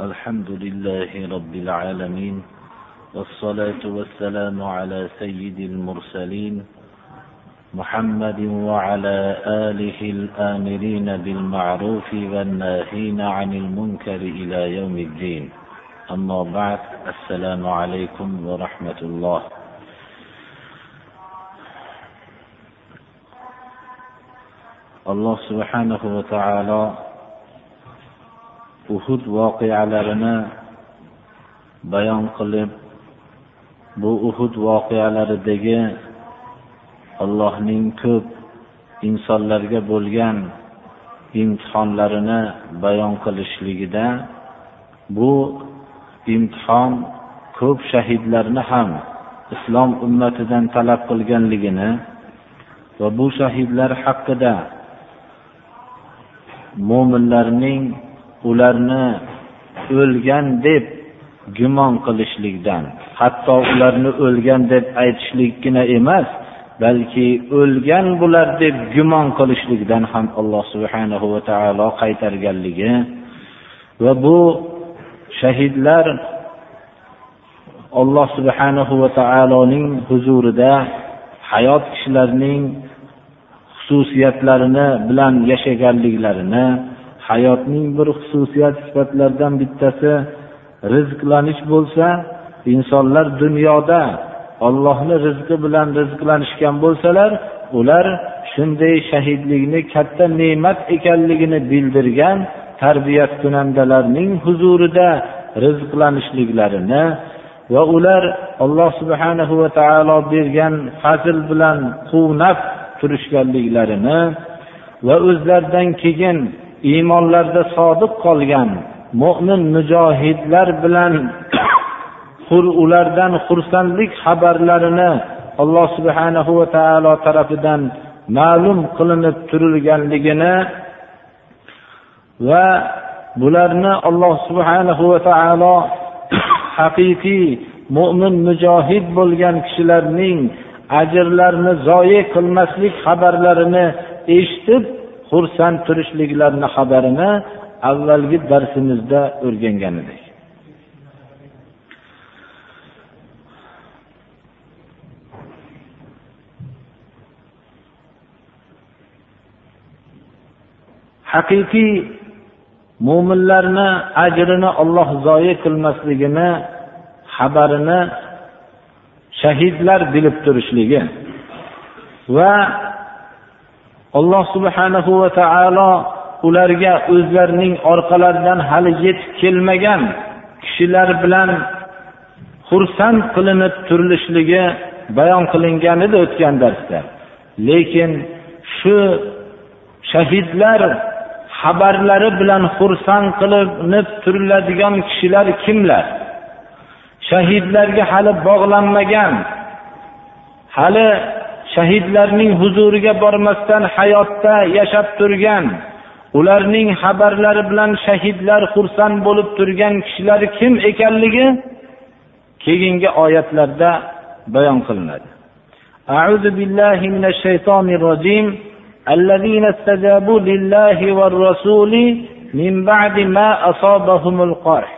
الحمد لله رب العالمين والصلاة والسلام على سيد المرسلين محمد وعلى آله الآمرين بالمعروف والناهين عن المنكر إلى يوم الدين. أما بعد السلام عليكم ورحمة الله. subhanahu va taolo uhud voqealarini bayon qilib bu uhud voqealaridagi allohning ko'p insonlarga bo'lgan imtihonlarini bayon qilishligida bu imtihon ko'p shahidlarni ham islom ummatidan talab qilganligini va bu shahidlar haqida mo'minlarning ularni o'lgan deb gumon qilishlikdan hatto ularni o'lgan deb aytishlikgina emas balki o'lgan bular deb gumon qilishlikdan ham alloh subhanahu va taolo qaytarganligi va bu shahidlar alloh subhanahu va taoloning huzurida hayot kishilarning xususiyatlarini bilan yashaganliklarini hayotning bir xususiyat sifatlaridan bittasi rizqlanish bo'lsa insonlar dunyoda ollohni rizqi bilan rizqlanishgan bo'lsalar ular shunday shahidlikni katta ne'mat ekanligini bildirgan tarbiyat kunandalarning huzurida rizqlanishliklarini va ular alloh subhanahu va taolo bergan fazl bilan quvnab turishganliklarini va o'zlaridan keyin iymonlarida sodiq qolgan mo'min mujohidlar bilan ulardan xursandlik xabarlarini alloh subhanahu va taolo tarafidan ma'lum qilinib turilganligini va bularni alloh subhanahu va taolo haqiqiy mo'min mujohid bo'lgan kishilarning ajrlarini zoye qilmaslik xabarlarini eshitib xursand turishliklarini xabarini avvalgi darsimizda o'rgangan edik. Haqiqiy mo'minlarni ajrini olloh zoyi qilmasligini xabarini shahidlar bilib turishligi va alloh subhanahu va taolo ularga o'zlarining orqalaridan hali yetib kelmagan kishilar bilan xursand qilinib turilishligi bayon qilingan edi o'tgan darsda. Lekin shu shahidlar xabarlari bilan xursand qilinib turiladigan kishilar kimlar? Shahidlarga hali bog'lanmagan hali shahidlarning huzuriga bormasdan hayotda yashab turgan ularning xabarlari bilan shahidlar xursand bo'lib turgan kishilar kim ekanligi keyingi oyatlarda bayon qilinadi أعوذ بالله من الشيطان الرجيم الذين استجابوا لله والرسول من بعد ما أصابهم القرح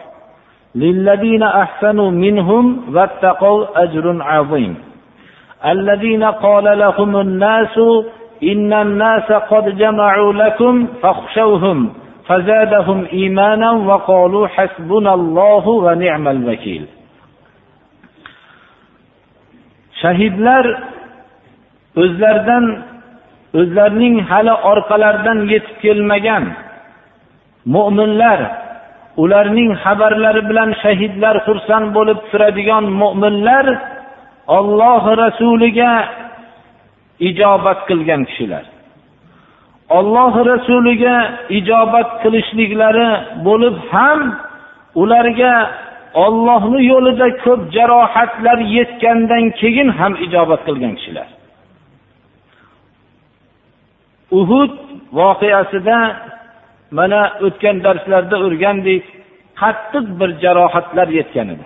للذين أحسنوا منهم واتقوا أجر عظيم الذين قال لهم الناس إن الناس قد جمعوا لكم فاخشوهم فزادهم إيمانا وقالوا حسبنا الله ونعم الوكيل shahidlar o'zlaridan o'zlarining hali orqalaridan yetib kelmagan mo'minlar ularning xabarlari bilan shahidlar xursand bo'lib turadigan mo'minlar olloh rasuliga ijobat qilgan kishilar. Olloh rasuliga ijobat qilishliklari bo'lib ham ularga ollohni yo'lida ko'p jarohatlar yetgandan keyin ham ijobat qilgan kishilar. Uhud voqeasida mana o'tgan darslarda o'rgandik qattiq bir jarohatlar yetgan edi.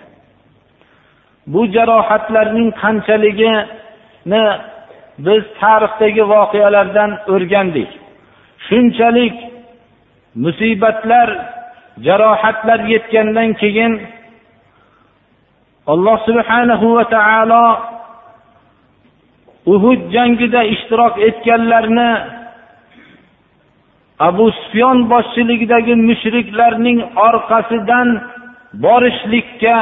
Bu jarohatlarning qanchaligini biz tarixdagi voqealardan o'rgandik. Shunchalik musibatlar jarohatlar yetgandan keyin alloh subhanahu va taolo uhud jangida ishtirok etganlarni abu sufyon boshchiligidagi mushriklarning orqasidan borishlikka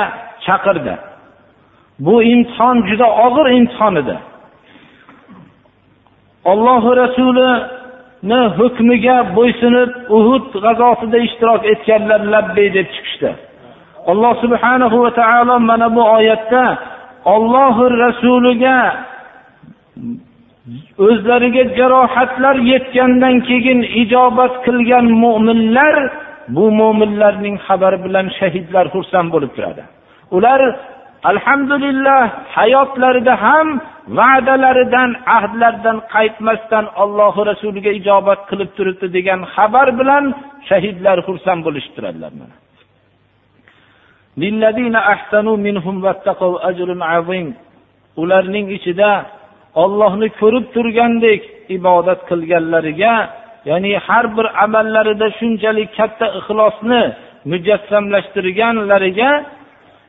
chaqirdi. Bu imtihon juda og'ir imtihon edi. Ollohi rasulini hukmiga bo'ysunib uhud g'azosida ishtirok etganlar labbay deb chiqishdi. Alloh subhanahu va taolo mana bu oyatda ollohi rasuliga o'zlariga jarohatlar yetgandan keyin ijobat qilgan mo'minlar bu mo'minlarning xabari bilan shahidlar xursand bo'lib turadi. Ular alhamdulillah hayotlarida ham va'dalaridan ahdlaridan qaytmasdan ollohu rasuliga ijobat qilib turibdi degan xabar bilan shahidlar xursand bo'lishib turadilar ularning ichida ollohni ko'rib turgandek ibodat qilganlariga ya'ni har bir amallarida shunchalik katta ixlosni mujassamlashtirganlariga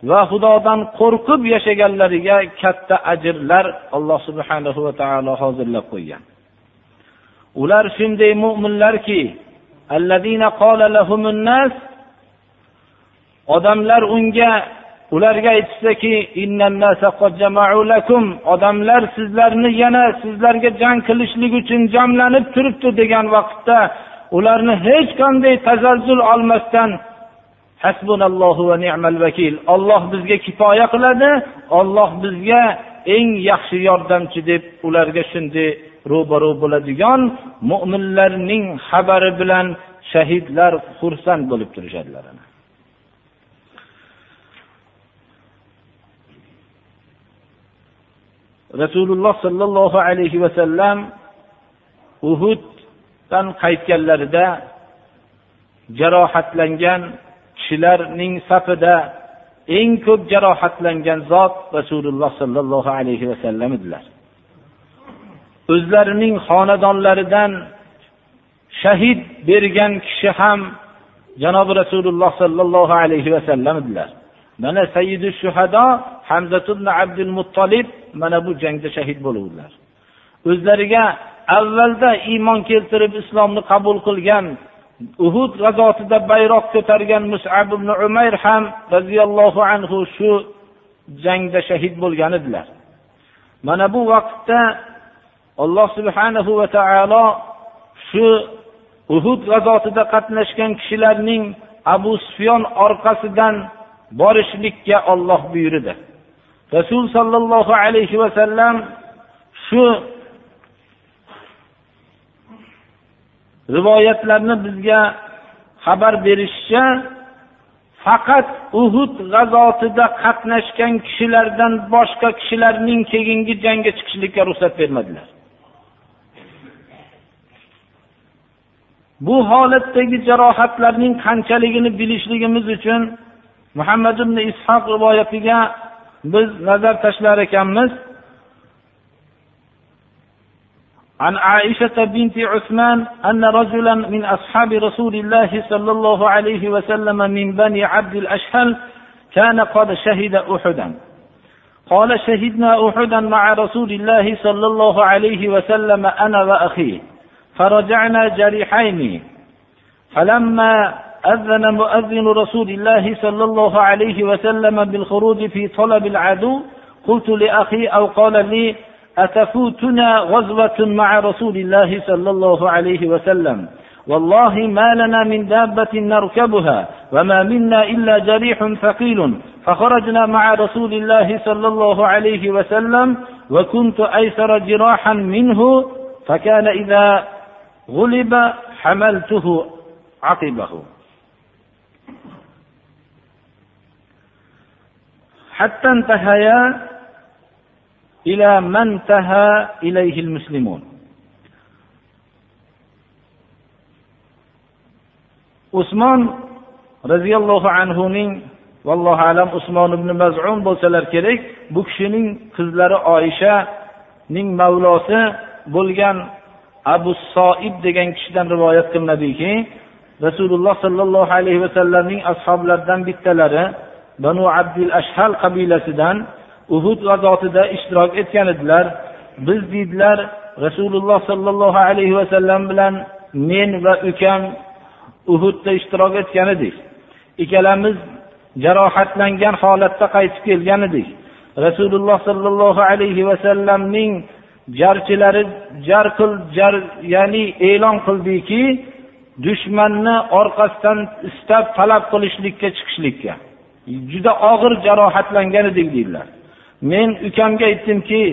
va xudodan qo'rqib yashaganlariga katta ajrlar alloh subhanahu va taolo hozirlab qo'ygan. Ular shunday mo'minlarki odamlar unga ularga aytishdiki odamlar sizlarni yana sizlarga jang qilishlik uchun jamlanib turibdi degan vaqtda ularni hech qanday tazazzul olmasdan hasbunallohu va ni'mal vakil. Olloh bizga kifoya qiladi olloh bizga eng yaxshi yordamchi deb ularga shunday ro'baro bo'ladigan mo'minlarning xabari bilan shahidlar xursand bo'lib turishadilar rasululloh sollallohu alayhi vasallam uhuddan qaytganlarida jarohatlangan kishilarning safida eng ko'p jarohatlangan zot rasululloh sollallohu alayhi vasallam edilar. O'zlarining xonadonlaridan shahid bergan kishi ham janobi rasululloh sollallohu alayhi vasallam edilar. Mana sayidi shuhado hamzat abdul muttolib mana bu jangda shahid bo'luvdilar. O'zlariga avvalda iymon keltirib islomni qabul qilgan uhud g'azotida bayroq ko'targan musab ibn umayr ham roziyallohu anhu shu jangda shahid bo'lgan edilar. Mana bu vaqtda alloh subhanahu va taolo shu uhud g'azotida qatnashgan kishilarning abu sufyon orqasidan borishlikka olloh buyurdi. Rasul sollallohu alayhi vasallam shu rivoyatlarni bizga xabar berishicha faqat uhud g'azotida qatnashgan kishilardan boshqa kishilarning keyingi jangga chiqishlikka ruxsat bermadilar. Bu holatdagi jarohatlarning qanchaligini bilishligimiz uchun muhammad ibn ishoq rivoyatiga biz nazar tashlar ekanmiz. عن عائشة بنت عثمان أن رجلا من أصحاب رسول الله صلى الله عليه وسلم من بني عبد الأشهل كان قد شهد أحدا. قال شهدنا أحدا مع رسول الله صلى الله عليه وسلم أنا وأخيه فرجعنا جريحين. فلما أذن مؤذن رسول الله صلى الله عليه وسلم بالخروج في طلب العدو قلت لأخي أو قال لي أتفوتنا غزوة مع رسول الله صلى الله عليه وسلم؟ والله ما لنا من دابة نركبها وما منا إلا جريح ثقيل. فخرجنا مع رسول الله صلى الله عليه وسلم وكنت أيسر جراحا منه فكان إذا غلب حملته عقبه. حتى انتهيا ila mantaha ilayhil muslimun. Usmon roziyallohu anhuning vallohu alam usmon ibn mazun bo'lsalar kerak bu kishining qizlari oyishaning mavlosi bo'lgan abu soib degan kishidan rivoyat qilinadiki rasululloh sollallohu alayhi vasallamning ashoblaridan bittalari banu abdul ashhal qabilasidan uhud g'azotida ishtirok etgan edilar. Biz deydilar rasululloh sollallohu alayhi vasallam bilan men va ukam uhudda ishtirok etgan edik. Ikkalamiz jarohatlangan holatda qaytib kelgan edik. Rasululloh sollallohu alayhi vasallamning jarchilari jar qil jar ya'ni e'lon qildiki dushmanni orqasidan istab talab qilishlikka chiqishlikka. Juda og'ir jarohatlangan edik deydilar. Men ukamga aytdimki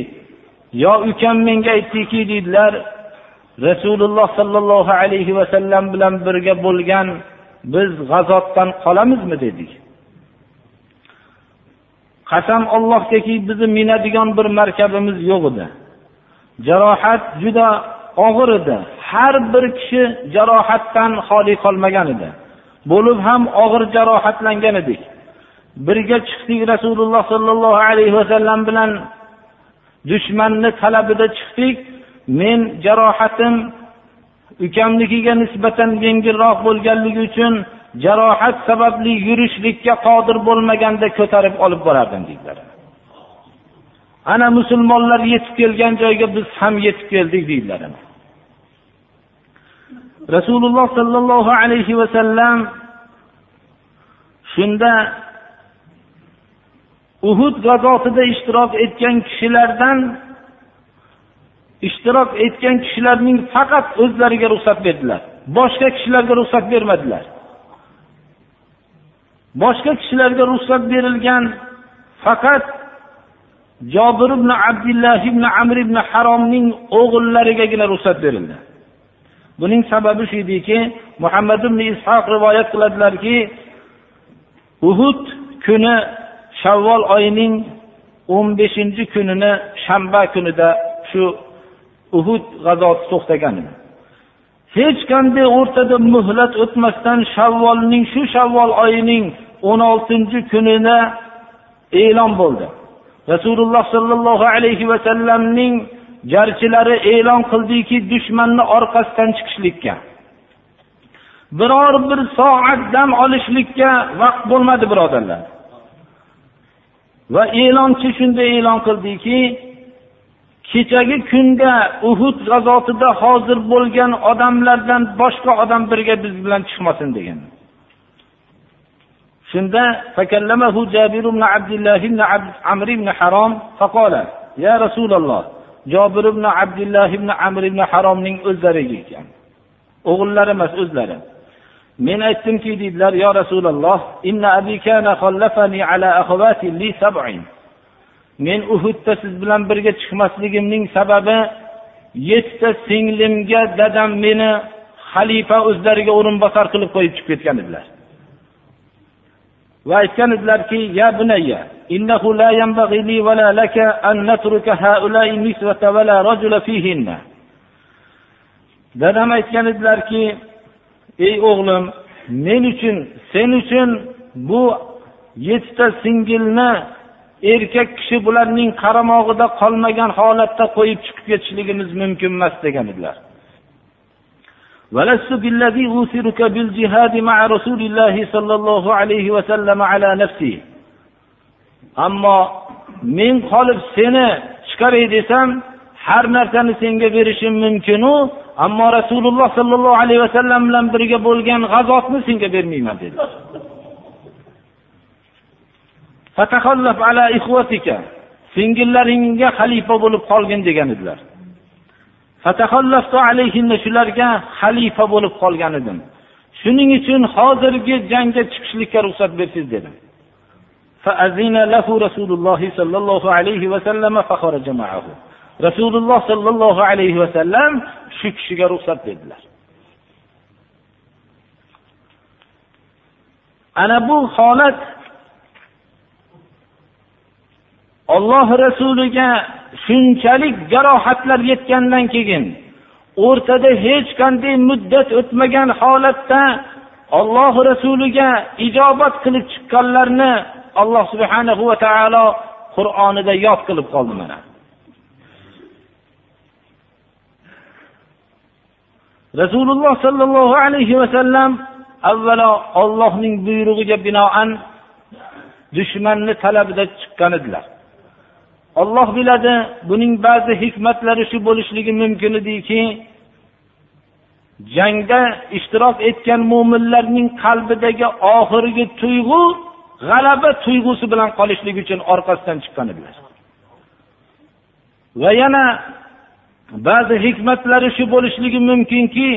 yo ukam menga aytdiki deydilar rasululloh sollallohu alayhi vasallam bilan birga bo'lgan biz g'azotdan qolamizmi dedik. Qasam ollohgaki bizni minadigan bir markabimiz yo'q edi. Jarohat juda og'ir edi. Har bir kishi jarohatdan xoli qolmagan edi. Bo'lib ham og'ir jarohatlangan edik. Birga chiqdik rasululloh sollallohu alayhi vasallam bilan. Dushmanni talabida chiqdik. Men jarohatim ukamnikiga nisbatan yengilroq bo'lganligi uchun jarohat sababli yurishlikka qodir bo'lmaganda ko'tarib olib borardim deydilar ana musulmonlar yetib kelgan joyga biz ham yetib keldik deydilar rasululloh sollallohu alayhi vasallam shunda uhud g'azotida ishtirok etgan kishilardan ishtirok etgan kishilarning faqat o'zlariga ruxsat berdilar. Boshqa kishilarga ruxsat bermadilar. Boshqa kishilarga ruxsat berilgan faqat jobir ibn abdulloh ibn amr ibn haromning o'g'illarigagina ruxsat berildi. Buning sababi shu ediki muhammad ibn ishoq rivoyat qiladilarki uhud kuni shavvol oyining o'n beshinchi kunini shanba kunida shu uhud g'azoti to'xtagan. Edi hech qanday o'rtada muhlat o'tmasdan shavvolning shu shavvol oyining o'n oltinchi kunida e'lon bo'ldi. Rasululloh sollallohu alayhi vasallamning jarchilari e'lon qildiki dushmanni orqasidan chiqishlikka. Biror bir soat dam olishlikka vaqt bo'lmadi birodarlar. Va e'lonchi shunday e'lon qildiki kechagi kunda uhud g'azotida hozir bo'lgan odamlardan boshqa odam birga biz bilan chiqmasin degan. Shunda fakallamahu jabir ibn abdulloh ibn amr ibn harom faqola ya rasululloh jobir ibn abdulloh ibn amr ibn haromning o'zlari ekan. O'g'illari emas o'zlari. Men aytdimki deydilar yo rasululloh inna khallafani ala akhawati li sab'in. Men uhudda siz bilan birga chiqmasligimning sababi yettita singlimga dadam meni xalifa o'zlariga o'rinbosar qilib qo'yib chiqib ketgan edilar. Va aytgan edilarki ya bunayya innahu la yanbaghi li wala laka an natruka haula'i niswata wala rajula fihinna. Dadam aytgan edilarki ey o'g'lim men uchun sen uchun bu yettita singilni erkak kishi bularning qaramog'ida qolmagan holatda qo'yib chiqib ketishligimiz mumkin emas degan edilar ولست بالذي أوثرك بالجهاد مع رسول الله صلى الله عليه وسلم على نفسي ammo men qolib seni chiqaray desam har narsani senga berishim mumkinu ammo rasululloh sollallohu alayhi vasallam bilan birga bo'lgan g'azotni senga bermayman dedi. Singillaringga xalifa bo'lib qolgin degan edilar. Shularga xalifa bo'lib qolgan edim. Shuning uchun hozirgi jangga chiqishlikka ruxsat bersiz dedim. Rasululloh sollallohu alayhi vasallam rasululloh sollallohu alayhi vasallam shu kishiga ruxsat berdilar. Ana bu holat olloh rasuliga shunchalik jarohatlar yetgandan keyin o'rtada hech qanday muddat o'tmagan holatda olloh rasuliga ijobat qilib chiqqanlarni alloh subhanahu va taolo qur'onida yod qilib qoldi mana. Rasululloh sollallohu alayhi vasallam avvalo ollohning buyrug'iga binoan dushmanni talabida chiqqan edilar. Olloh biladi buning ba'zi hikmatlari shu bo'lishligi mumkin ediki jangda ishtirok etgan mo'minlarning qalbidagi oxirgi tuyg'u g'alaba tuyg'usi bilan qolishlik uchun orqasidan chiqqan edilar. Va yana ba'zi hikmatlari shu bo'lishligi mumkinki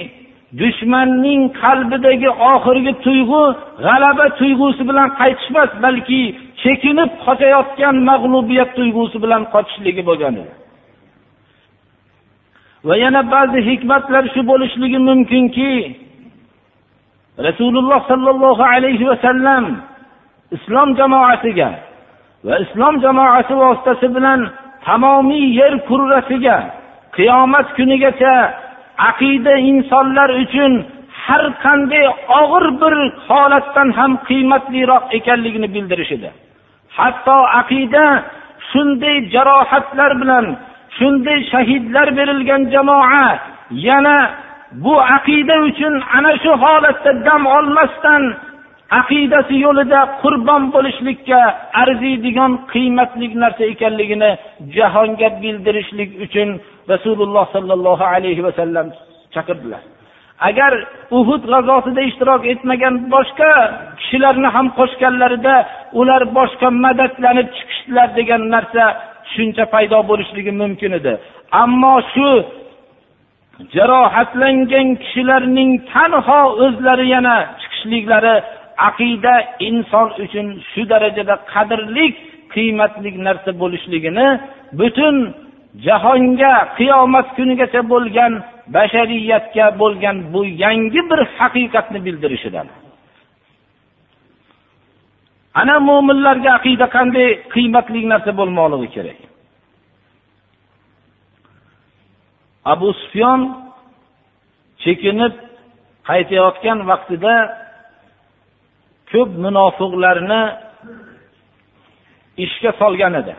dushmanning qalbidagi oxirgi tuyg'u g'alaba tuyg'usi bilan qaytishmas balki chekinib qochayotgan mag'lubiyat tuyg'usi bilan qochishligi bo'lgan edi. Va yana ba'zi hikmatlar shu bo'lishligi mumkinki rasululloh sollallohu alayhi vasallam islom jamoasiga va islom jamoasi vositasi bilan tamomiy yer kurrasiga qiyomat kunigacha aqida insonlar uchun har qanday og'ir bir holatdan ham qiymatliroq ekanligini bildirish edi. Hatto aqida shunday jarohatlar bilan shunday shahidlar berilgan jamoa yana bu aqida uchun ana shu holatda dam olmasdan aqidasi yo'lida qurbon bo'lishlikka arziydigan qiymatli narsa ekanligini jahonga bildirishlik uchun rasululloh sollallohu alayhi vasallam chaqirdilar. Agar uhud g'azotida ishtirok etmagan boshqa kishilarni ham qo'shganlarida ular boshqa madadlanib chiqishdilar degan narsa tushuncha paydo bo'lishligi mumkin edi. Ammo shu jarohatlangan kishilarning tanho o'zlari yana chiqishliklari aqida inson uchun shu darajada qadrli qiymatli narsa bo'lishligini butun jahonga qiyomat kunigacha bo'lgan bashariyatga bo'lgan bu yangi bir haqiqatni bildirishidan. Ana mo'minlarga aqida qanday qiymatli narsa bo'lmoqligi kerak. Abu sufyon chekinib qaytayotgan vaqtida ko'p munofiqlarni ishga solgan edi.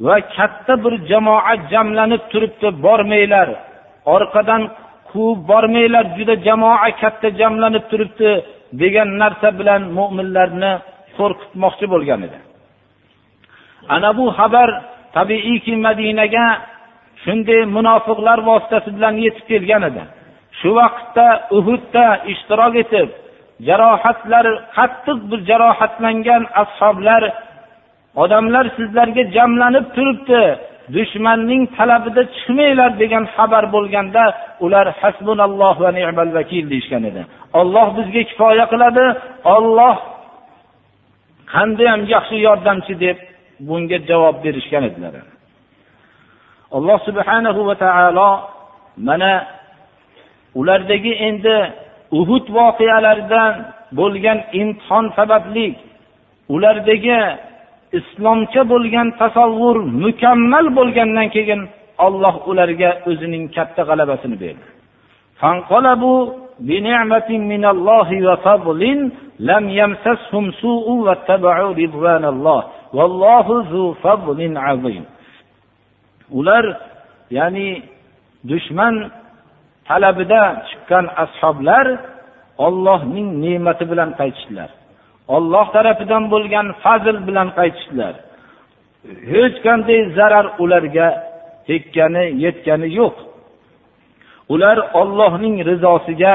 Va katta bir jamoat jamlanib turibdi bormanglar. Orqadan quvib bormanglar juda jamoa katta jamlanib turibdi degan narsa bilan mo'minlarni qo'rqitmoqchi bo'lgan edi. Ana bu xabar tabiiyki madinaga shunday munofiqlar vositasi bilan yetib kelgan edi. Shu vaqtda uhudda ishtirok etib jarohatlar qattiq bir jarohatlangan ashoblar odamlar sizlarga jamlanib turibdi. Dushmanning talabida chiqmanglar degan xabar bo'lganda ular hasbunalloh va ni'mal vakil deyishgan edi. Olloh bizga kifoya qiladi. Olloh qandayyam yaxshi yordamchi deb bunga javob berishgan edilar. Alloh subhanahu va taolo mana ulardagi endi uhud voqealaridan bo'lgan imtihon sababli ulardagi islomcha bo'lgan tasavvur mukammal bo'lgandan keyin olloh ularga o'zining katta g'alabasini berdi. Ular ya'ni dushman talabida chiqqan ashoblar ollohning ne'mati bilan qaytishdilar. Olloh tarafidan bo'lgan fazl bilan qaytishdilar. Hech qanday zarar ularga tekkani yetgani yo'q. Ular ollohning rizosiga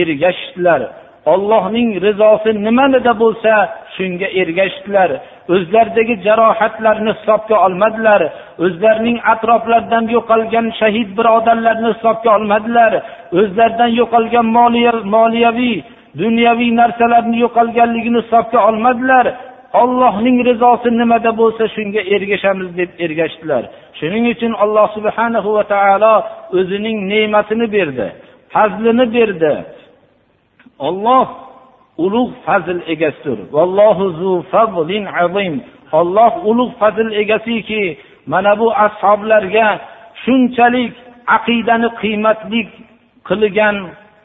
ergashishdilar. Ollohning rizosi nimanida bo'lsa shunga ergashdilar o'zlaridagi jarohatlarni hisobga olmadilar. O'zlarining atroflaridan yo'qolgan shahid birodarlarni hisobga olmadilar. O'zlaridan yo'qolgan moliyaviy dunyoviy narsalarni yo'qolganligini hisobga olmadilar. Ollohning rizosi nimada bo'lsa shunga ergashamiz deb ergashdilar. Shuning uchun alloh subhanahu va taolo o'zining ne'matini berdi fazlini berdi. Olloh ulug' fazl egasidir olloh ulug' fazl egasiki mana bu ashoblarga shunchalik aqidani qiymatli qilgan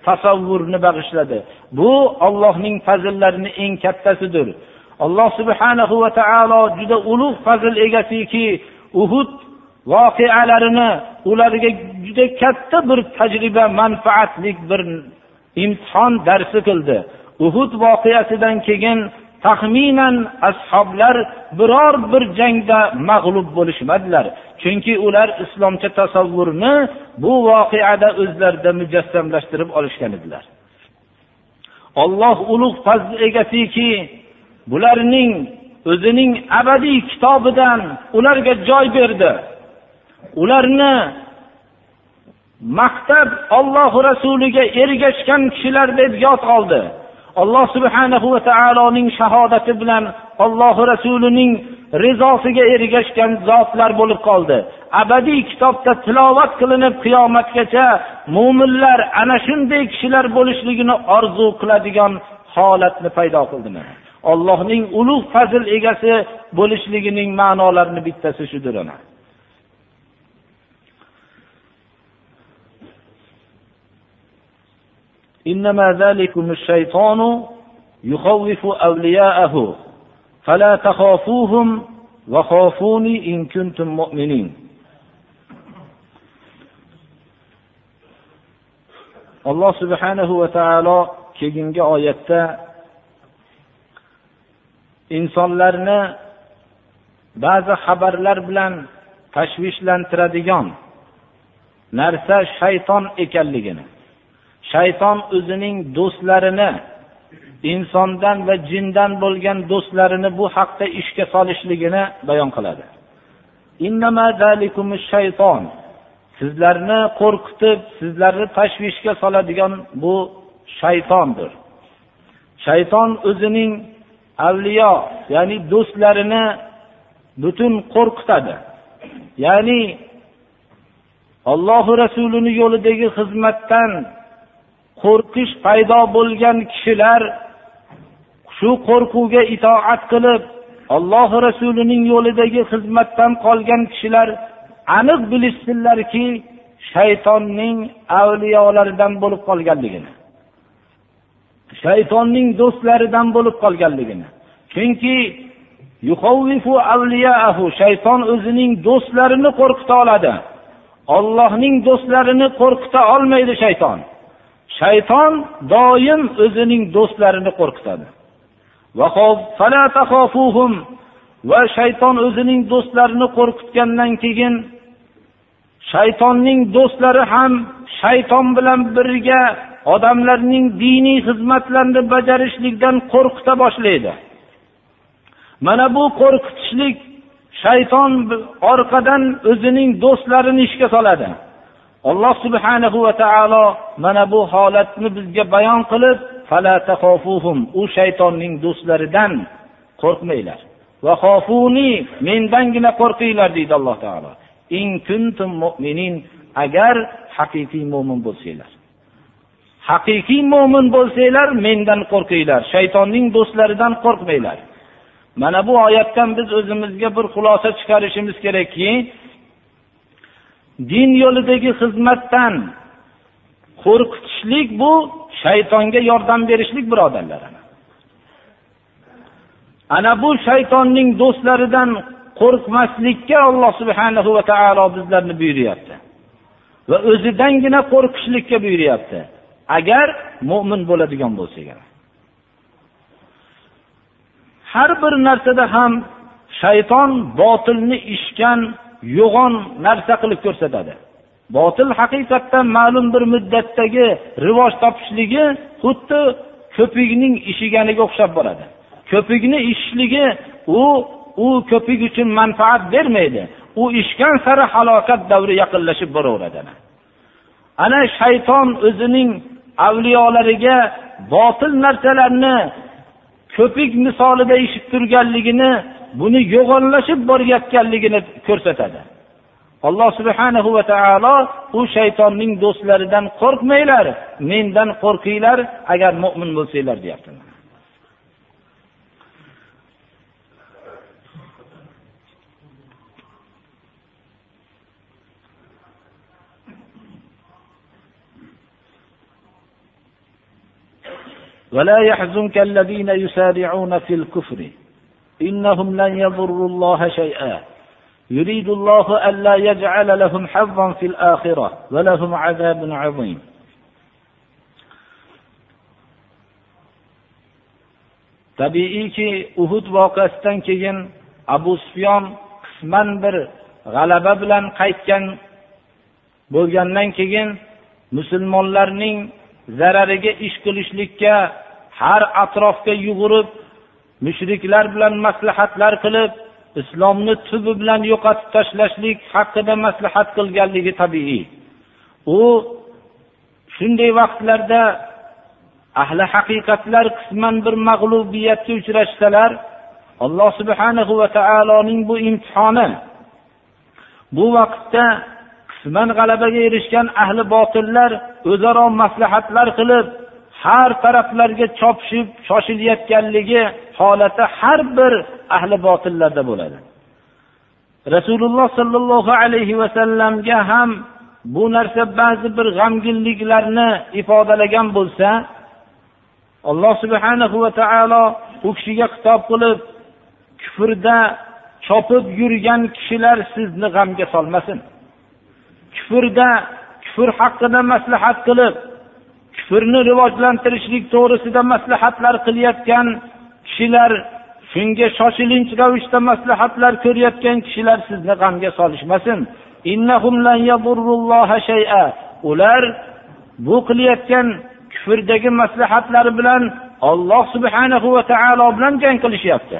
tasavvurni bag'ishladi. Bu ollohning fazllarini eng kattasidir. Alloh subhanahu va taolo juda ulug' fazl egasiki uhud voqealarini ularga juda katta bir tajriba manfaatlik bir imtihon darsi qildi. Uhud voqeasidan keyin taxminan ashoblar biror bir jangda mag'lub bo'lishmadilar. Chunki ular islomcha tasavvurni bu voqeada o'zlarida mujassamlashtirib olishgan edilar. Olloh ulug' fazl egasiki bularning o'zining abadiy kitobidan ularga joy berdi. Ularni maqtab olloh rasuliga ergashgan kishilar deb yod oldi. Alloh subhanahu va taoloning shahodati bilan ollohi rasulining rizosiga ergashgan zotlar bo'lib qoldi abadiy kitobda tilovat qilinib qiyomatgacha mo'minlar ana shunday kishilar bo'lishligini orzu qiladigan holatni paydo qildi ollohning ulug' fazl egasi bo'lishligining ma'nolarini bittasi shudir ana إنما ذلكم الشيطان يخوف أولياءه فلا تخافوهم وخافوني إن كنتم مؤمنين alloh subhanahu va taolo keyingi oyatda insonlarni ba'zi xabarlar bilan tashvishlantiradigan narsa shayton ekanligini shayton o'zining do'stlarini insondan va jindan bo'lgan do'stlarini bu haqda ishga solishligini bayon qiladi. Sizlarni qo'rqitib sizlarni tashvishga soladigan bu shaytondir. Shayton o'zining avliyo ya'ni do'stlarini butun qo'rqitadi. Ya'ni allohu rasulini yo'lidagi xizmatdan qo'rqish paydo bo'lgan kishilar shu qo'rquvga itoat qilib alloh rasulining yo'lidagi xizmatdan qolgan kishilar aniq bilishsinlarki shaytonning avliyolaridan bo'lib qolganligini shaytonning do'stlaridan bo'lib qolganligini. Chunki shayton o'zining do'stlarini qo'rqita oladi. Ollohning do'stlarini qo'rqita olmaydi shayton. Shayton doim o'zining do'stlarini qo'rqitadi. Va shayton o'zining do'stlarini qo'rqitgandan keyin shaytonning do'stlari ham shayton bilan birga odamlarning diniy xizmatlarini bajarishlikdan qo'rqita boshlaydi. Mana bu qo'rqitishlik shayton orqadan o'zining do'stlarini ishga soladi. Alloh subhanahu va taolo mana bu holatni bizga bayon qilib u shaytonning do'stlaridan qo'rqmanglar. Mendangina qo'rqinglar deydi alloh taolo. Agar haqiqiy mo'min bo'lsanglar. Haqiqiy mo'min bo'lsanglar mendan qo'rqinglar shaytonning do'stlaridan qo'rqmanglar. Mana bu oyatdan biz o'zimizga bir xulosa chiqarishimiz kerakki din yo'lidagi xizmatdan qo'rqitishlik bu shaytonga yordam berishlik birodarlar ana bu shaytonning do'stlaridan qo'rqmaslikka alloh subhana va taolo bizlarni buyuryapti va o'zidangina qo'rqishlikka buyuryapti. Agar mo'min bo'ladigan bo'lsak har bir narsada ham shayton botilni ishgan yo'g'on narsa qilib ko'rsatadi. Botil haqiqatdan ma'lum bir muddatdagi rivoj topishligi xuddi ko'pikning ishiganiga o'xshab boradi. Ko'pikni ishishligi u u ko'pik uchun manfaat bermaydi. U ishgan sari halokat davri yaqinlashib boraveradi ana. Shayton o'zining avliyolariga botil narsalarni ko'pik misolida ishib turganligini buni yo'g'onlashib borayotganligini ko'rsatadi alloh subhanahu va taolo u shaytonning do'stlaridan qo'rqmanglar mendan qo'rqinglar agar mo'min bo'lsanglar deyapti ولا يحزنك الذين يسارعون في الكفر إنهم لن يضروا الله شيئا. يريد الله ألا يجعل لهم حظا في الآخرة ولهم عذاب عظيم. tabiiyki uhud voqeasidan keyin abu sufyon qisman bir g'alaba bilan qaytgan bo'lgandan keyin musulmonlarning zarariga ish qilishlikka har atrofga yugurib mushriklar bilan maslahatlar qilib islomni tubi bilan yo'qotib tashlashlik haqida maslahat qilganligi tabiiy. U shunday vaqtlarda ahli haqiqatlar qisman bir mag'lubiyatga uchrashsalar alloh subhanahu va taoloning bu imtihoni bu vaqtda qisman g'alabaga erishgan ahli botillar o'zaro maslahatlar qilib har taraflarga chopishib shoshilayotganligi holati har bir ahli botillarda bo'ladi. Rasululloh sollallohu alayhi vasallamga ham bu narsa ba'zi bir g'amginliklarni ifodalagan bo'lsa alloh subhanahu va taolo u kishiga xitob qilib kufrda chopib yurgan kishilar sizni g'amga solmasin. Kufrda kufr haqida maslahat qilib kufrni rivojlantirishlik to'g'risida maslahatlar qilayotgan kishilar shunga shoshilinch ravishda maslahatlar ko'rayotgan kishilar sizni g'amga solishmasin. Ular bu qilayotgan kufrdagi maslahatlari bilan olloh subhanahu va taolo bilan jang qilishyapti.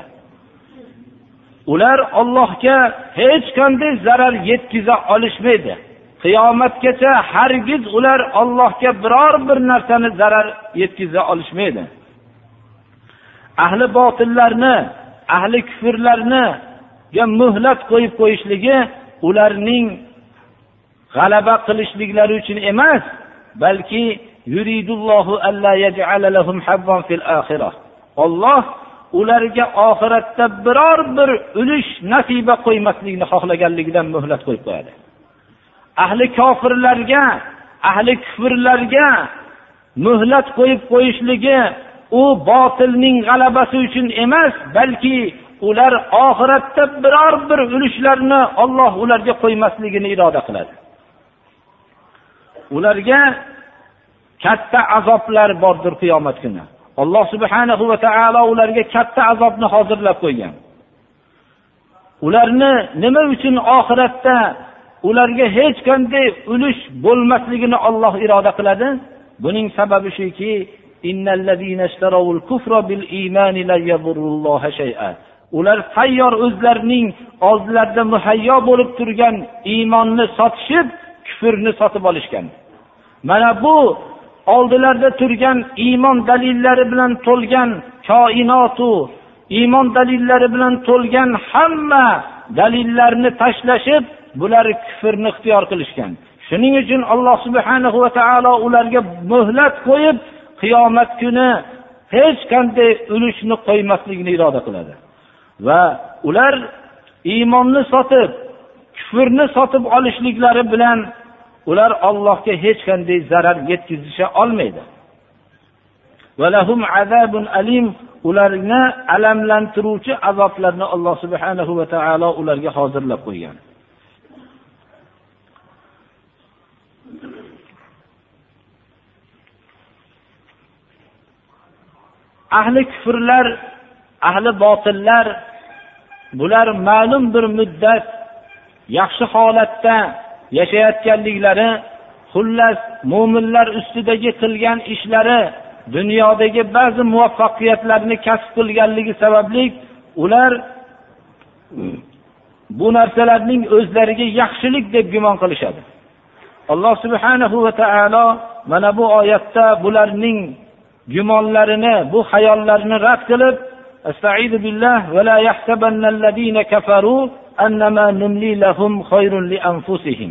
Ular ollohga hech qanday zarar yetkaza olishmaydi. Qiyomatgacha hargiz ular ollohga biror bir narsani zarar yetkaza olishmaydi. Ahli botillarni ahli kufrlarniga muhlat qo'yib qo'yishligi ularning g'alaba qilishliklari uchun emas balki olloh ularga oxiratda biror bir ulush nasiba qo'ymaslikni xohlaganligidan muhlat qo'yib qo'yadi. Ahli kofirlarga ahli kufrlarga muhlat qo'yib qo'yishligi u botilning g'alabasi uchun emas balki ular oxiratda biror bir ulushlarni olloh ularga qo'ymasligini iroda qiladi. Ularga katta azoblar bordir qiyomat kuni. Alloh subhanahu va taolo ularga katta azobni hozirlab qo'ygan. Ularni nima uchun oxiratda ularga hech qanday ulush bo'lmasligini olloh iroda qiladi. Buning sababi shuki ular tayyor o'zlarining oldlarida muhayyo bo'lib turgan iymonni sotishib kufrni sotib olishgan. Mana bu oldilarida turgan iymon dalillari bilan to'lgan koinotu iymon dalillari bilan to'lgan hamma dalillarni tashlashib bular kufrni ixtiyor qilishgan. Shuning uchun alloh subhana va taolo ularga muhlat qo'yib qiyomat kuni hech qanday ulushni qo'ymaslikni iroda qiladi. Va ular iymonni sotib kufrni sotib olishliklari bilan ular ollohga hech qanday zarar yetkazisha olmaydi. Ularni alamlantiruvchi azoblarni alloh subhanahu va taolo ularga hozirlab qo'ygan. Ahli kufrlar ahli botillar bular ma'lum bir muddat yaxshi holatda yashayotganliklari xullas mo'minlar ustidagi qilgan ishlari dunyodagi ba'zi muvaffaqiyatlarni kasb qilganligi sababli ular bu narsalarning o'zlariga yaxshilik deb gumon qilishadi. Alloh subhanahu va taolo mana bu oyatda bularning gumonlarini bu hayollarini rad qilib استعيذ بالله ولا يحسبن الذين كفروا أنما نملي لهم خير لأنفسهم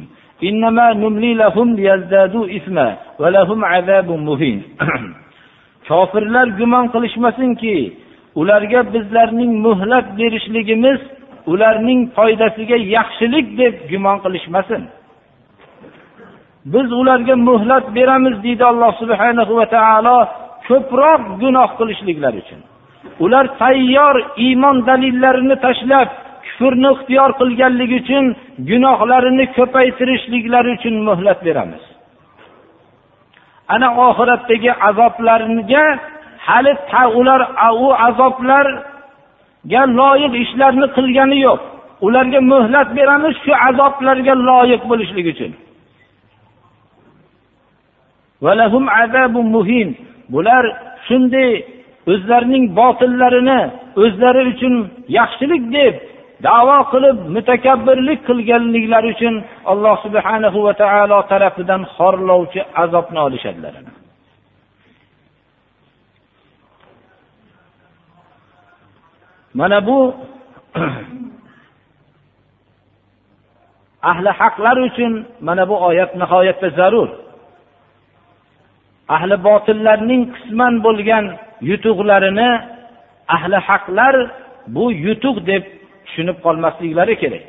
إنما نملي لهم ليزدادوا إثما ولهم عذاب مهين kofirlar gumon qilishmasinki ularga bizlarning muhlat berishligimiz ularning foydasiga yaxshilik deb gumon qilishmasin biz ularga muhlat beramiz deydi alloh subhanahu va taolo Ko'proq gunoh qilishliklari uchun. Ular tayyor iymon dalillarini tashlab kufrni ixtiyor qilganligi uchun gunohlarini ko'paytirishliklari uchun muhlat beramiz. Ana oxiratdagi azoblarga hali ular u azoblarga loyiq ishlarni qilgani yo'q. Ularga muhlat beramiz shu azoblarga loyiq bo'lishlik uchun. Bular shunday o'zlarining botillarini o'zlari uchun yaxshilik deb davo qilib mutakabbirlik qilganliklari uchun alloh subhanahu va taolo tarafidan xorlovchi azobni olishadilar. Mana bu ahli haqlar uchun mana bu oyat nihoyatda zarur. Ahli botillarning qisman bo'lgan yutuqlarini ahli haqlar bu yutuq deb tushunib qolmasliklari kerak.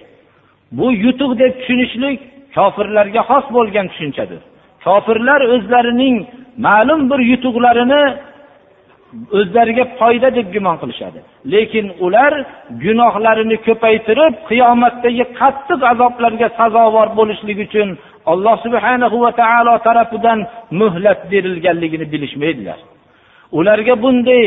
Bu yutuq deb tushunishlik kofirlarga xos bo'lgan tushunchadir. Kofirlar o'zlarining ma'lum bir yutuqlarini o'zlariga foyda deb gumon qilishadi. Lekin ular gunohlarini ko'paytirib qiyomatdagi qattiq azoblarga sazovor bo'lishlik uchun alloh subhanahu va taolo tarafidan muhlat berilganligini bilishmaydilar. Ularga bunday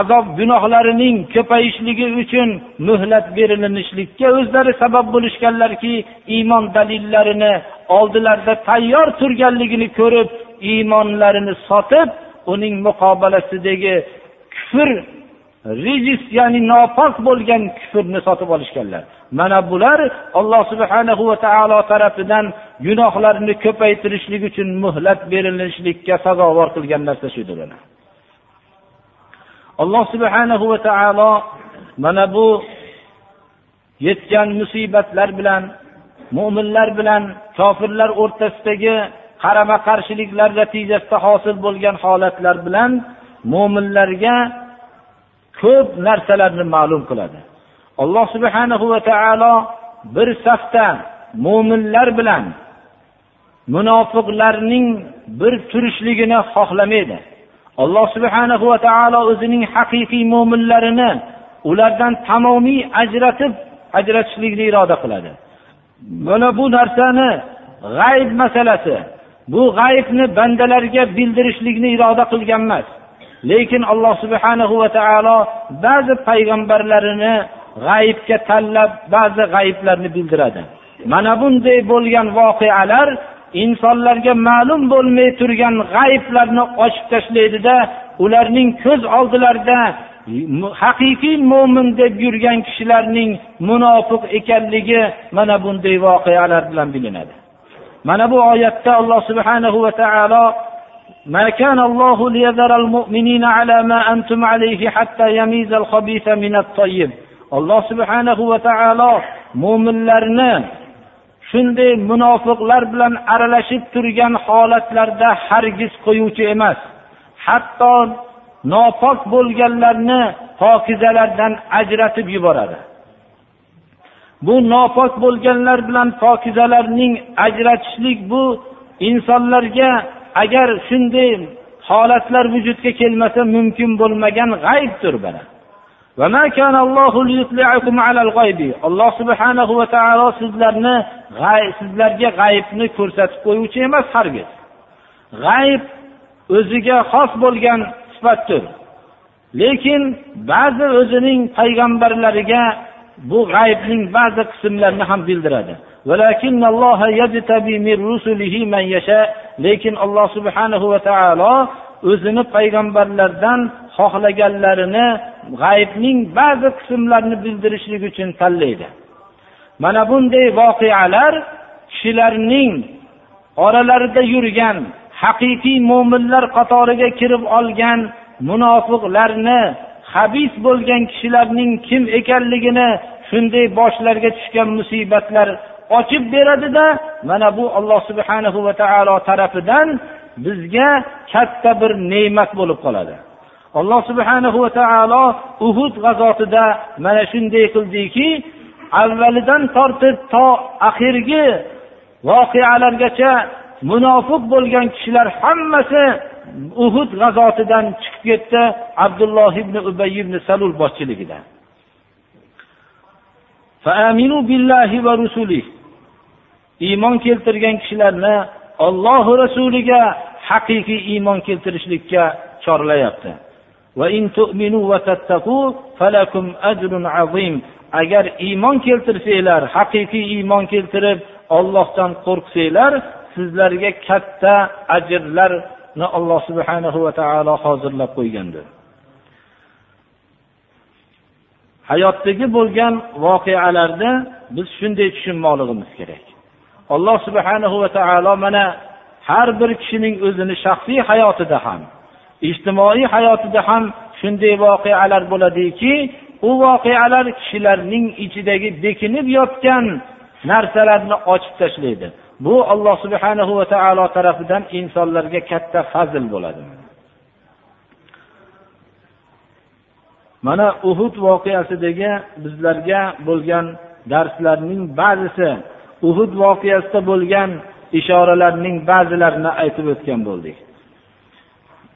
azob gunohlarining ko'payishligi uchun muhlat berilinishlikka o'zlari sabab bo'lishganlarki iymon dalillarini oldilarida tayyor turganligini ko'rib iymonlarini sotib uning muqobalasidagi kufr rijis ya'ni nopok bo'lgan kufrni sotib olishganlar. Mana bular alloh subhanahu va taolo tarafidan gunohlarini ko'paytirishlik uchun muhlat berilishlikka sazovor qilgan narsa shudir alloh subhanahu va taolo mana bu yetgan musibatlar bilan mo'minlar bilan kofirlar o'rtasidagi qarama qarshiliklar natijasida hosil bo'lgan holatlar bilan mo'minlarga ko'p narsalarni ma'lum qiladi. Alloh subhanahu va taolo bir safda mo'minlar bilan munofiqlarning bir turishligini xohlamaydi. Alloh subhanahu va taolo o'zining haqiqiy mo'minlarini ulardan tamomiy ajratib ajratishlikni iroda qiladi. Mana bu narsani g'ayb masalasi bu g'aybni bandalarga bildirishlikni iroda qilgan emas. Lekin alloh subhanahu va taolo ba'zi payg'ambarlarini g'aybga tanlab ba'zi g'ayblarni bildiradi. Mana bunday bo'lgan voqealar insonlarga ma'lum bo'lmay turgan g'ayblarni ochib tashlaydida ularning ko'z oldilarida haqiqiy mo'min deb yurgan kishilarning munofiq ekanligi mana bunday voqealar bilan bilinadi. mana bu oyatda alloh subhanahu va taolo ما كان الله ليذر المؤمنين على ما أنتم عليه حتى يميز الخبيث من الطيب alloh subhanahu va taolo mo'minlarni shunday munofiqlar bilan aralashib turgan holatlarda hargiz qo'yuvchi emas hatto nopok bo'lganlarni pokizalardan ajratib yuboradi Bu nopok bo'lganlar bilan pokizalarning ajratishlik bu insonlarga agar shunday holatlar vujudga kelmasa mumkin bo'lmagan g'aybdir mana alloh subhanahu va taolo sizlarni sizlarga g'aybni ko'rsatib qo'yuvchi emas hargiz g'ayb o'ziga xos bo'lgan sifatdir. Lekin ba'zi o'zining payg'ambarlariga bu g'aybning ba'zi qismlarini ham bildiradi. Lekin alloh subhanahu va taolo o'zini payg'ambarlardan xohlaganlarini g'aybning ba'zi qismlarini bildirishlik uchun tanlaydi. Mana bunday voqealar kishilarning oralarida yurgan haqiqiy mo'minlar qatoriga kirib olgan munofiqlarni habis bo'lgan kishilarning kim ekanligini shunday boshlariga tushgan musibatlar ochib beradida mana bu alloh subhanahu va taolo tarafidan bizga katta bir ne'mat bo'lib qoladi. Alloh subhanahu va taolo uhud g'azotida mana shunday qildiki avvalidan tortib to oxirgi voqealargacha munofiq bo'lgan kishilar hammasi uhud g'azotidan chiqib ketdi abdulloh ibn ubay ibn salul boshchiligida. Iymon keltirgan kishilarni ollohu rasuliga haqiqiy iymon keltirishlikka chorlayapti. Agar iymon keltirsanglar haqiqiy iymon keltirib ollohdan qo'rqsanglar sizlarga katta ajrlar alloh subhanahu va taolo hozirlab qo'ygandir hayotdagi bo'lgan voqealarni biz shunday tushunmoqligimiz kerak. Alloh subhanahu va taolo mana har bir kishining o'zini shaxsiy hayotida ham ijtimoiy hayotida ham shunday voqealar bo'ladiki u voqealar kishilarning ichidagi bekinib yotgan narsalarni ochib tashlaydi. Bu alloh subhanahu va taolo tarafidan insonlarga katta fazl bo'ladi. Mana uhud voqeasidagi bizlarga bo'lgan darslarning ba'zisi uhud voqeasida bo'lgan ishoralarning ba'zilarini aytib o'tgan bo'ldik.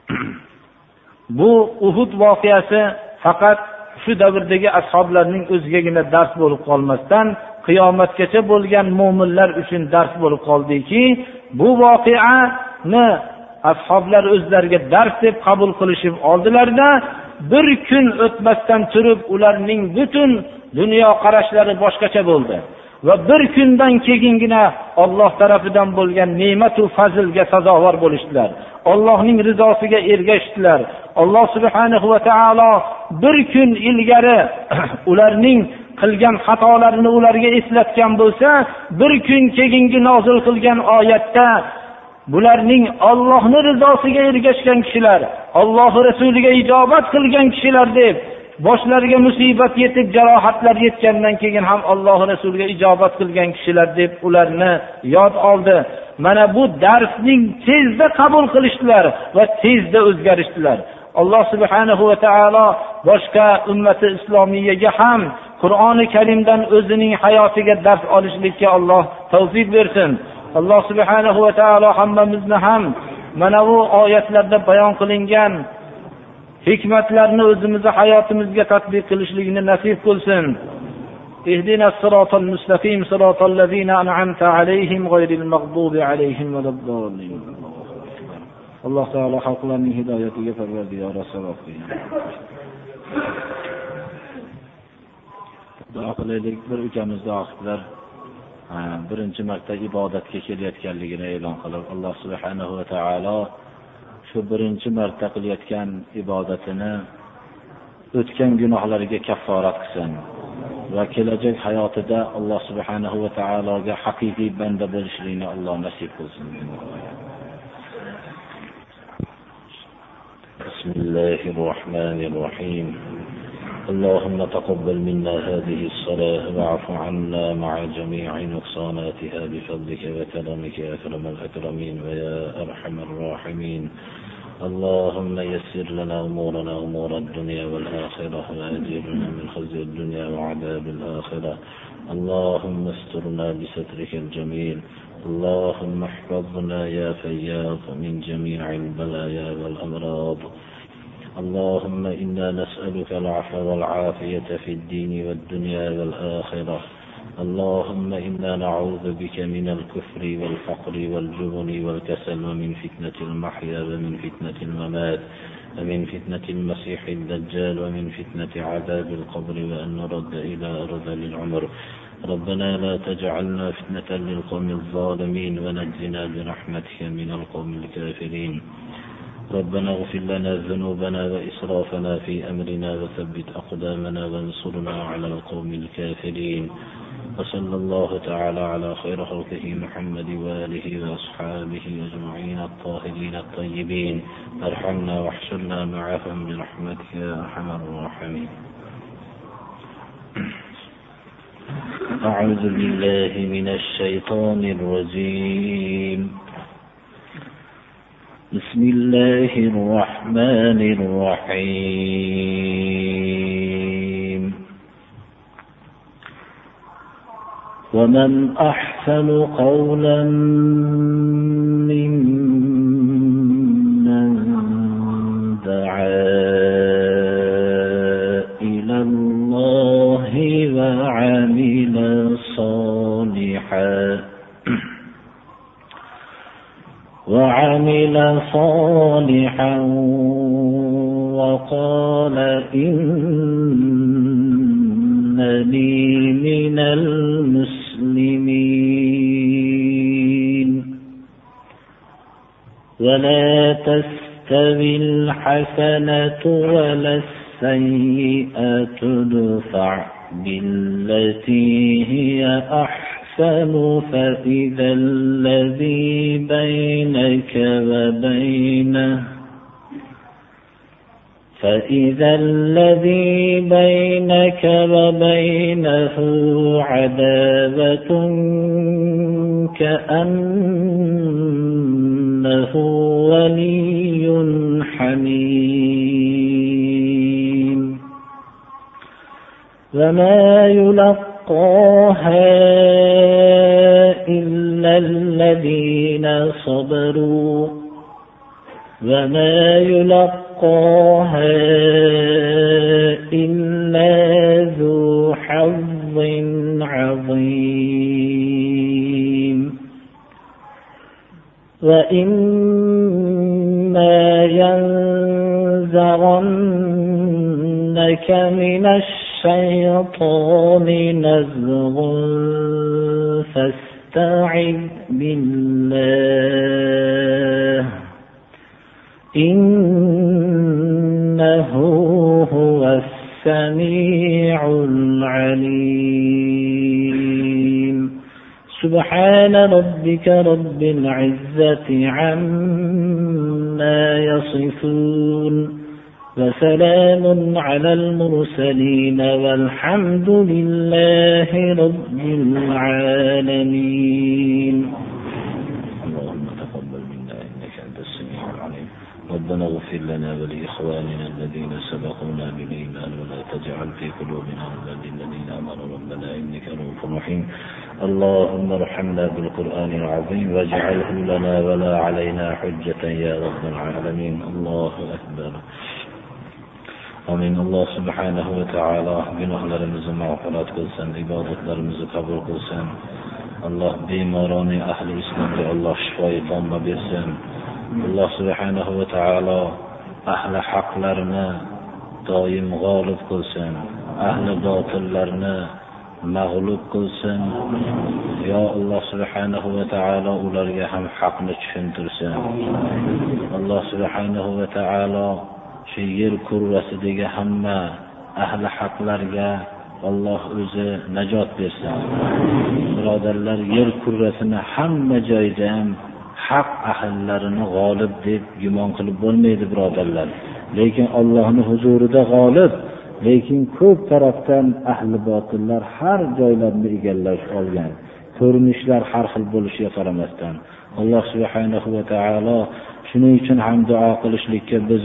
Bu uhud voqeasi faqat shu davrdagi ashoblarning o'zigagina dars bo'lib qolmasdan qiyomatgacha bo'lgan mo'minlar uchun dars bo'lib qoldiki bu voqeani ashoblar o'zlariga dars deb qabul qilishib oldilarda bir kun o'tmasdan turib ularning butun dunyoqarashlari boshqacha bo'ldi. Va bir kundan keyingina olloh tarafidan bo'lgan ne'matu fazlga sazovor bo'lishdilar. Ollohning rizosiga ergashdilar alloh subhanahu va taolo bir kun ilgari ularning qilgan xatolarini ularga eslatgan bo'lsa bir kun keyingi nozil qilgan oyatda bularning ollohni rizosiga ergashgan kishilar ollohi rasuliga ijobat qilgan kishilar deb boshlariga musibat yetib jarohatlar yetgandan keyin ham alloh rasuliga ijobat qilgan kishilar deb ularni yod oldi. Mana bu darsning tezda qabul qilishdilar va tezda o'zgarishdilar. Alloh subhanahu va taolo boshqa ummati islomiyaga ham qur'oni karimdan o'zining hayotiga dars olishlikka alloh tavfiq bersin alloh subhanahu va taolo hammamizni ham mana bu oyatlarda bayon qilingan hikmatlarni o'zimizni hayotimizga tadbiq qilishlikni nasib qilsin اهدنا الصراط المستقيم صراط الذين أنعمت عليهم غير المغضوب عليهم ولا الضالين alloh taolo xalqlarning hidoyatiga parvardigori savob duo qilaylik bir ukamiz duo qildilar birinchi marta ibodatga kelayotganligini e'lon qilib alloh subhanahu va taolo shu birinchi marta qilayotgan ibodatini o'tgan gunohlariga kafforat qilsin va kelajak hayotida alloh subhanahu va taologa haqiqiy banda bo'lishlikni alloh nasib qilsin بسم الله الرحمن الرحيم اللهم تقبل منا هذه الصلاة واعف عنا مع جميع نقصاناتها بفضلك وكرمك يا أكرم الأكرمين ويا أرحم الراحمين. اللهم يسر لنا أمورنا أمور الدنيا والآخرة وأجرنا من خزي الدنيا وعذاب الآخرة. اللهم استرنا بسترك الجميل. اللهم احفظنا يا فياض من جميع البلايا والأمراض. اللهم إنا نسألك العفو والعافية في الدين والدنيا والآخرة. اللهم إنا نعوذ بك من الكفر والفقر والجبن والكسل ومن فتنة المحيا ومن فتنة الممات ومن فتنة المسيح الدجال ومن فتنة عذاب القبر وأن نرد إلى أرض العمر. ربنا لا تجعلنا فتنة للقوم الظالمين ونجنا برحمتك من القوم الكافرين. ربنا اغفر لنا ذنوبنا وإسرافنا في أمرنا وثبت أقدامنا وانصرنا على القوم الكافرين. وصلى الله تعالى على خير خلقه محمد وآله وأصحابه أجمعين الطاهرين الطيبين. ارحمنا واحشرنا معهم برحمتك يا أرحم الراحمين. أعوذ بالله من الشيطان الرجيم. بسم الله الرحمن الرحيم. ومن أحسن قولا وعمل صالحا وقال إنني من المسلمين. ولا تستوي الحسنة ولا السيئة تدفع بالتي هي أحسن. فإذا الذي بينك وبينه فإذا الذي بينك وبينه عداوة كأنه ولي حميم وما يلقاها الذين صبروا وما يلقاها إلا ذو حظ عظيم. وإما ينزغنك من الشيطان نزغ فاستعذ بالله. إنه هو السميع العليم. سبحان ربك رب العزة عما يصفون. وسلام على المرسلين والحمد لله رب العالمين. اللهم تقبل منا إنك أنت السميع العليم. ربنا اغفر لنا ولإخواننا الذين سبقونا بالإيمان ولا تجعل في قلوبنا غلا للذين آمنوا. ربنا إنك رؤوف رحيم. اللهم ارحمنا بالقرآن العظيم واجعله لنا ولا علينا حجة يا رب العالمين. الله أكبر. Amin. Alloh subhanahu va taolo gunohlarimizni mag'firat qilsin, ibodatlarimizni qabul qilsin. Alloh bemoroni ahli islomga Alloh shifoi tomma bersin. Alloh subhanahu va taolo ahli haqlarni doim g'olib qilsin. Ahli botillarni mag'lub qilsin. Yo Alloh subhanahu va taolo ularga ham haqni tushuntirsin. Alloh subhanahu va taolo shu yer kurrasidagi hamma ahli haqlarga Alloh o'zi najot bersin. Birodarlar, yer kurrasini hamma joyda ham haq ahllarini g'olib deb gumon qilib bo'lmaydi, birodarlar. Lekin Allohning huzurida g'olib, lekin ko'p tarafdan ahli botillar har joylarni egallash olgan. Ko'rinishlar har xil bo'lishiga qaramasdan Alloh subhanahu va taolo shuning uchun ham duo qilishlikka biz